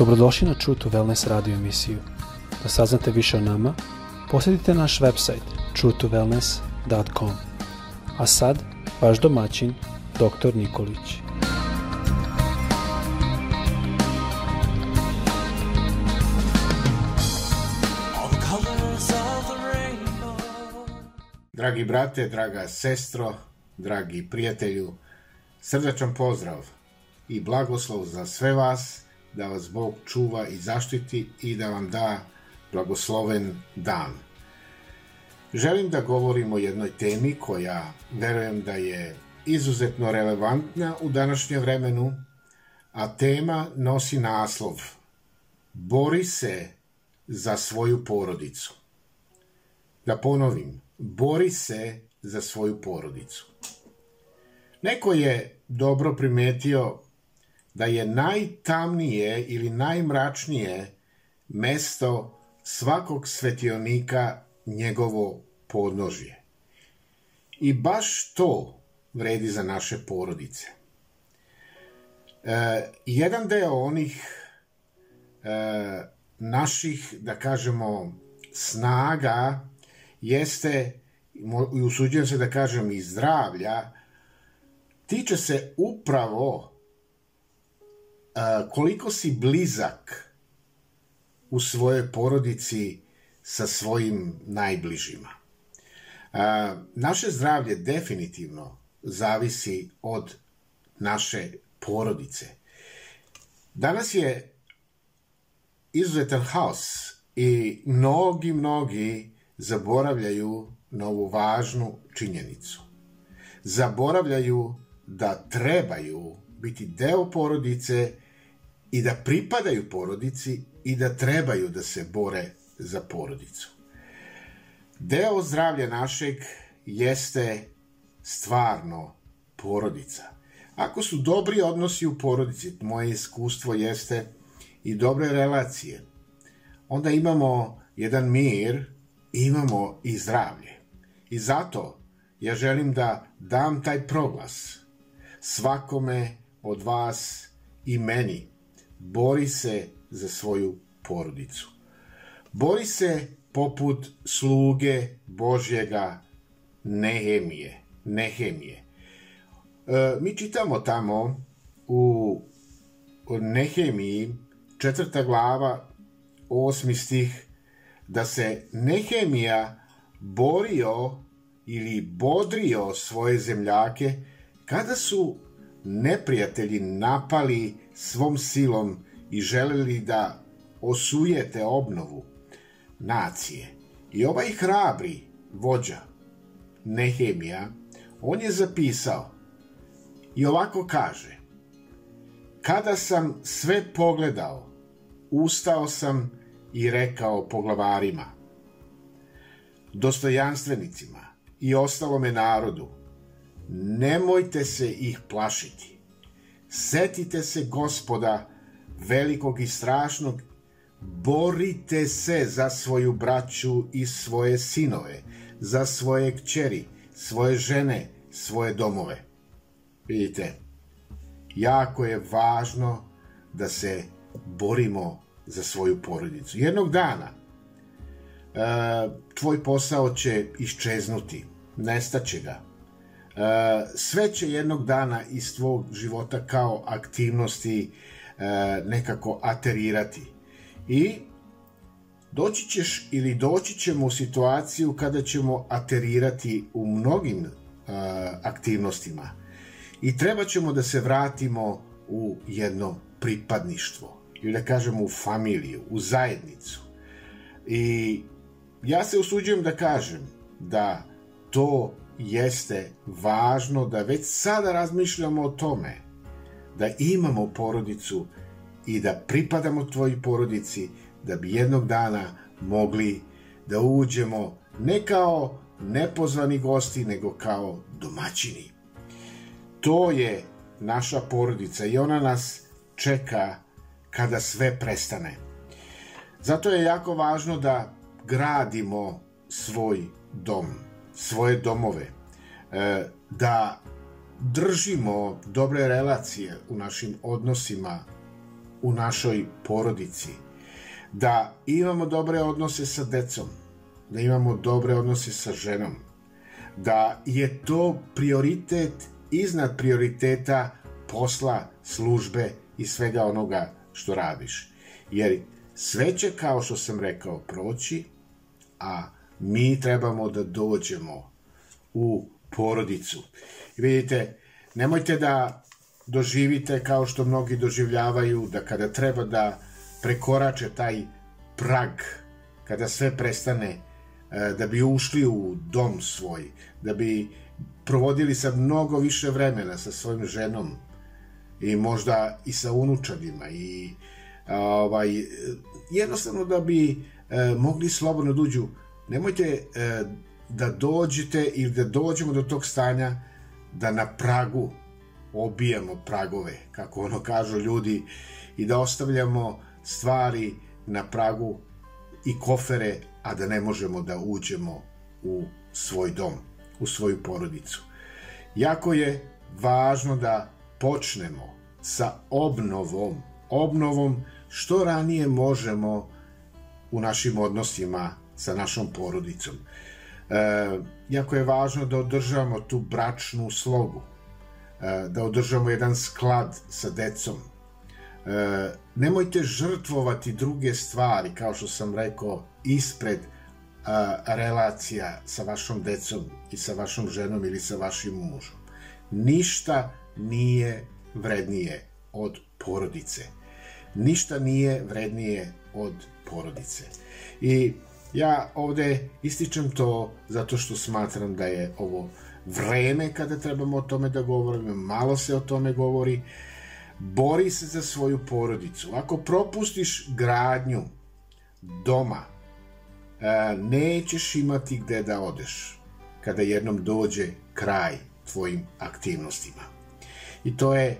Dobrodošli na True to Wellness radio emisiju. Da saznate više o nama, posjetite naš website truetowellness.com. A sad, vaš domaćin, dr. Nikolić. Dragi brate, draga sestro, dragi prijatelju, srdačan pozdrav i blagoslov za sve vas, da vas Bog čuva i zaštiti i da vam da blagosloven dan. Želim da govorim o jednoj temi koja verujem da je izuzetno relevantna u današnje vremenu, a tema nosi naslov Bori se za svoju porodicu. Da ponovim, bori se za svoju porodicu. Neko je dobro primetio da je najtamnije ili najmračnije mesto svakog svetionika njegovo podnožje. I baš to vredi za naše porodice. E, jedan deo onih e, naših, da kažemo, snaga jeste, i usuđujem se da kažem i zdravlja, tiče se upravo a, koliko si blizak u svojoj porodici sa svojim najbližima. A, naše zdravlje definitivno zavisi od naše porodice. Danas je izuzetan haos i mnogi, mnogi zaboravljaju na ovu važnu činjenicu. Zaboravljaju da trebaju biti deo porodice i da pripadaju porodici i da trebaju da se bore za porodicu. Deo zdravlja našeg jeste stvarno porodica. Ako su dobri odnosi u porodici, moje iskustvo jeste i dobre relacije, onda imamo jedan mir, imamo i zdravlje. I zato ja želim da dam taj proglas svakome od vas i meni. Bori se za svoju porodicu. Bori se poput sluge Božjega Nehemije. Nehemije. E, mi čitamo tamo u Nehemiji, četvrta glava, osmi stih, da se Nehemija borio ili bodrio svoje zemljake kada su neprijatelji napali svom silom i želeli da osujete obnovu nacije. I ovaj hrabri vođa, Nehemija, on je zapisao i ovako kaže Kada sam sve pogledao, ustao sam i rekao poglavarima, dostojanstvenicima i ostalome narodu, nemojte se ih plašiti. Setite se gospoda velikog i strašnog, borite se za svoju braću i svoje sinove, za svoje kćeri, svoje žene, svoje domove. Vidite, jako je važno da se borimo za svoju porodicu. Jednog dana e, tvoj posao će iščeznuti, nestaće ga. E, sve će jednog dana iz tvog života kao aktivnosti e, nekako aterirati. I doći ćeš ili doći ćemo u situaciju kada ćemo aterirati u mnogim aktivnostima i treba ćemo da se vratimo u jedno pripadništvo ili da kažemo u familiju, u zajednicu. I ja se usuđujem da kažem da to jeste važno da već sada razmišljamo o tome da imamo porodicu i da pripadamo tvojoj porodici da bi jednog dana mogli da uđemo ne kao nepozvani gosti nego kao domaćini. To je naša porodica i ona nas čeka kada sve prestane. Zato je jako važno da gradimo svoj dom, svoje domove, e, da držimo dobre relacije u našim odnosima u našoj porodici, da imamo dobre odnose sa decom, da imamo dobre odnose sa ženom, da je to prioritet iznad prioriteta posla, službe i svega onoga što radiš. Jer sve će, kao što sam rekao, proći, a mi trebamo da dođemo u porodicu. I vidite, nemojte da doživite kao što mnogi doživljavaju, da kada treba da prekorače taj prag, kada sve prestane, e, da bi ušli u dom svoj, da bi provodili sa mnogo više vremena sa svojim ženom i možda i sa unučadima i ovaj, jednostavno da bi e, mogli slobodno da nemojte e, da dođete ili da dođemo do tog stanja da na pragu obijamo pragove, kako ono kažu ljudi, i da ostavljamo stvari na pragu i kofere, a da ne možemo da uđemo u svoj dom, u svoju porodicu. Jako je važno da počnemo sa obnovom, obnovom što ranije možemo u našim odnosima sa našom porodicom. E, jako je važno da održavamo tu bračnu slogu, e, da održamo jedan sklad sa decom. E, nemojte žrtvovati druge stvari, kao što sam rekao, ispred a, relacija sa vašom decom i sa vašom ženom ili sa vašim mužom. Ništa nije vrednije od porodice. Ništa nije vrednije od porodice. I ja ovde ističem to zato što smatram da je ovo vreme kada trebamo o tome da govorimo, malo se o tome govori, bori se za svoju porodicu. Ako propustiš gradnju doma, e, nećeš imati gde da odeš kada jednom dođe kraj tvojim aktivnostima. I to je,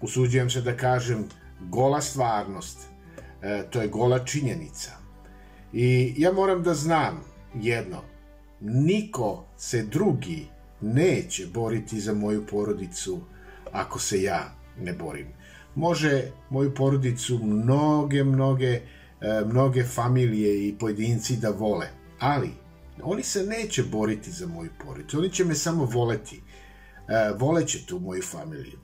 usuđujem se da kažem, gola stvarnost, e, to je gola činjenica. I ja moram da znam jedno, niko se drugi neće boriti za moju porodicu ako se ja ne borim. Može moju porodicu mnoge, mnoge, e, mnoge familije i pojedinci da vole, ali oni se neće boriti za moju porodicu, oni će me samo voleti, e, voleće tu moju familiju.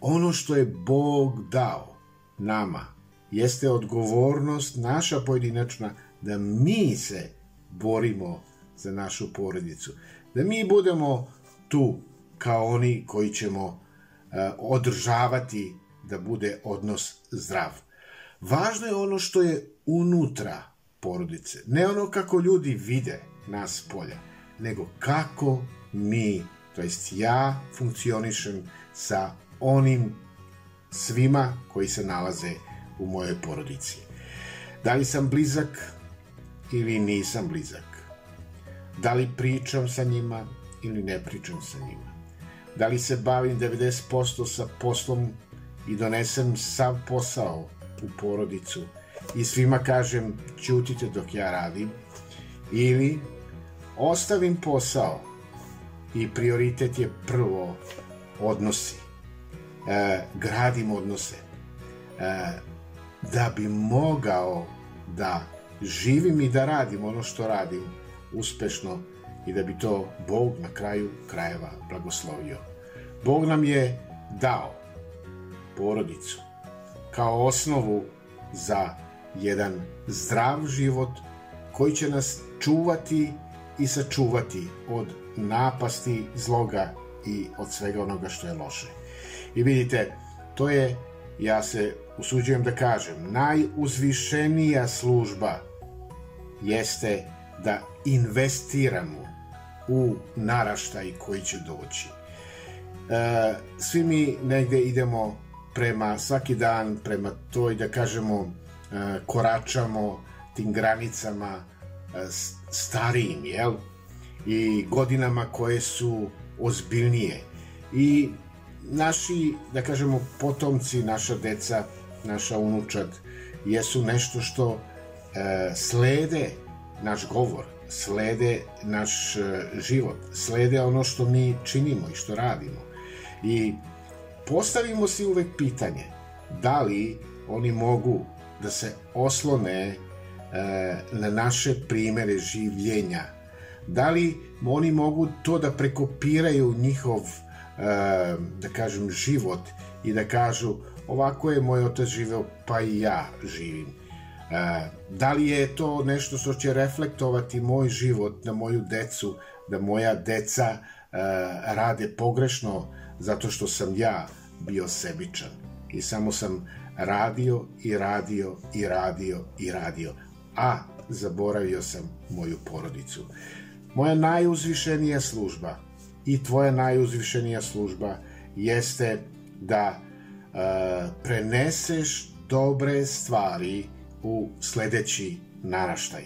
Ono što je Bog dao nama jeste odgovornost naša pojedinačna da mi se borimo za našu porodicu. Da mi budemo tu kao oni koji ćemo uh, održavati da bude odnos zdrav. Važno je ono što je unutra porodice. Ne ono kako ljudi vide nas polja, nego kako mi, to jest ja, funkcionišem sa onim svima koji se nalaze u mojoj porodici. Da li sam blizak ili nisam blizak? Da li pričam sa njima ili ne pričam sa njima? Da li se bavim 90% sa poslom i donesem sav posao u porodicu i svima kažem ćutite dok ja radim ili ostavim posao i prioritet je prvo odnosi e, gradim odnose e, da bi mogao da živim i da radim ono što radim uspešno i da bi to Bog na kraju krajeva blagoslovio. Bog nam je dao porodicu kao osnovu za jedan zdrav život koji će nas čuvati i sačuvati od napasti zloga i od svega onoga što je loše. I vidite, to je, ja se usuđujem da kažem, najuzvišenija služba jeste da investiramo u naraštaj koji će doći. E, svi mi negde idemo prema svaki dan, prema toj, da kažemo, e, koračamo tim granicama e, starijim, jel? I godinama koje su ozbiljnije. I naši, da kažemo, potomci, naša deca, naša unučad, jesu nešto što slede naš govor, slede naš e, život, slede ono što mi činimo i što radimo. I postavimo si uvek pitanje, da li oni mogu da se oslone e, na naše primere življenja? Da li oni mogu to da prekopiraju njihov, e, da kažem, život i da kažu ovako je moj otac živeo, pa i ja živim. E, da li je to nešto što će reflektovati moj život na moju decu, da moja deca e, rade pogrešno zato što sam ja bio sebičan i samo sam radio i radio i radio i radio, a zaboravio sam moju porodicu. Moja najuzvišenija služba i tvoja najuzvišenija služba jeste da uh, preneseš dobre stvari u sledeći naraštaj,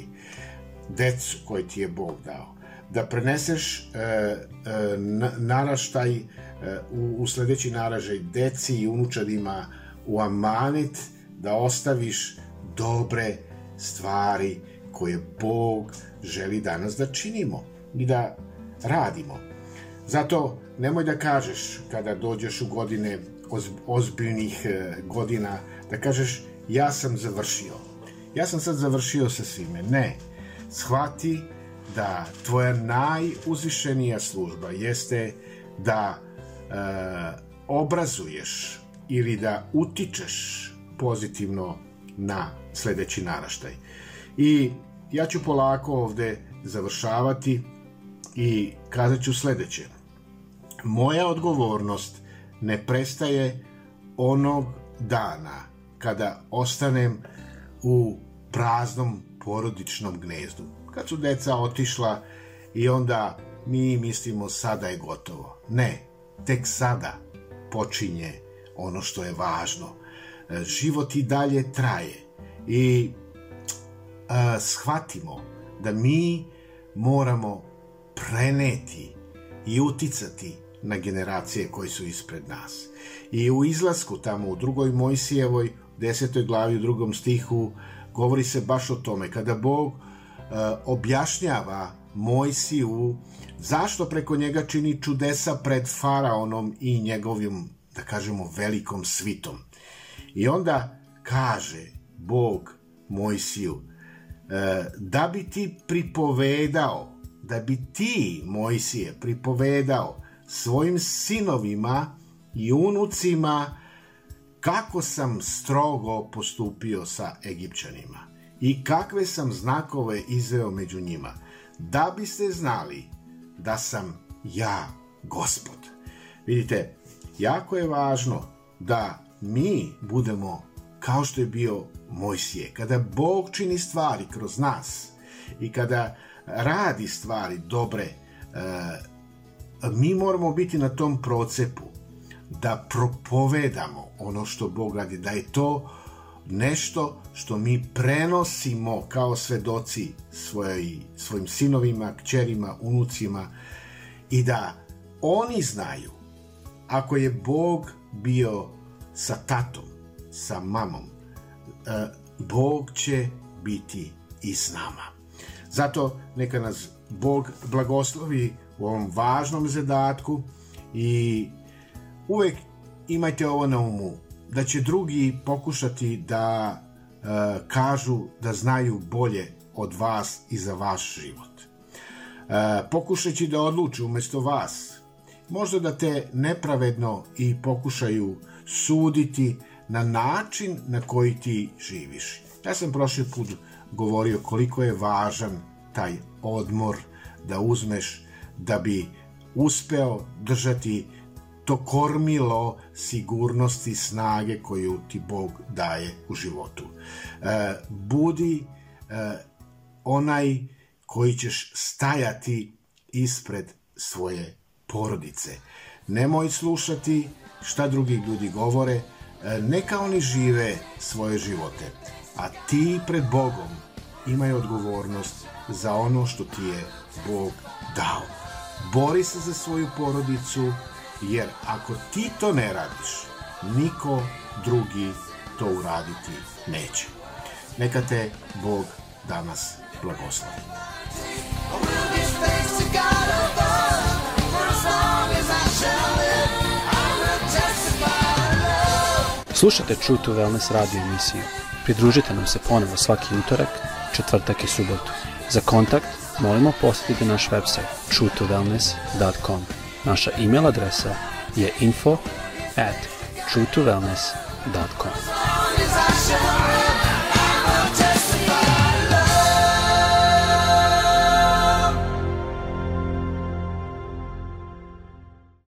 decu koji ti je Bog dao. Da preneseš uh, uh, naraštaj uh, u, u sledeći naražaj deci i unučadima u amanet, da ostaviš dobre stvari koje Bog želi danas da činimo i da radimo. Zato nemoj da kažeš kada dođeš u godine ozbiljnih e, godina, da kažeš ja sam završio. Ja sam sad završio sa svime. Ne. Shvati da tvoja najuzvišenija služba jeste da e, obrazuješ ili da utičeš pozitivno na sledeći naraštaj. I ja ću polako ovde završavati i kazat ću sledeće. Moja odgovornost ne prestaje onog dana kada ostanem u praznom porodičnom gnezdu. Kad su deca otišla i onda mi mislimo sada je gotovo. Ne, tek sada počinje ono što je važno. E, život i dalje traje i a, shvatimo da mi moramo preneti i uticati na generacije koji su ispred nas. I u izlasku tamo u drugoj Mojsijevoj, desetoj glavi u drugom stihu, govori se baš o tome. Kada Bog uh, objašnjava Mojsiju zašto preko njega čini čudesa pred faraonom i njegovim, da kažemo, velikom svitom. I onda kaže Bog Mojsiju, e, da bi ti pripovedao, da bi ti, Mojsije, pripovedao svojim sinovima i unucima kako sam strogo postupio sa Egipćanima i kakve sam znakove izveo među njima, da biste znali da sam ja gospod. Vidite, jako je važno da mi budemo kao što je bio Mojsije. Kada Bog čini stvari kroz nas i kada radi stvari dobre, e, mi moramo biti na tom procepu da propovedamo ono što Bog radi, da je to nešto što mi prenosimo kao svedoci svoj, svojim sinovima, kćerima, unucima i da oni znaju ako je Bog bio sa tatom, sa mamom, e, Bog će biti i s nama. Zato neka nas Bog blagoslovi u ovom važnom zadatku i uvek imajte ovo na umu, da će drugi pokušati da e, kažu da znaju bolje od vas i za vaš život. E, pokušajući da odluče umesto vas, možda da te nepravedno i pokušaju suditi na način na koji ti živiš. Ja sam prošli put govorio koliko je važan taj odmor da uzmeš da bi uspeo držati to kormilo sigurnosti snage koju ti Bog daje u životu. E, budi e, onaj koji ćeš stajati ispred svoje porodice. Nemoj slušati šta drugi ljudi govore, e, neka oni žive svoje živote, a ti pred Bogom imaj odgovornost za ono što ti je Bog dao. Bori se za svoju porodicu, jer ako ti to ne radiš, niko drugi to uraditi neće. Neka te Bog danas blagoslovi. Slušajte True to Wellness radio emisiju. Pridružite nam se ponovo svaki utorak, četvrtak i subotu. Za kontakt molimo posjetiti naš website truetowellness.com. Naša e-mail adresa je info at truetowellness.com.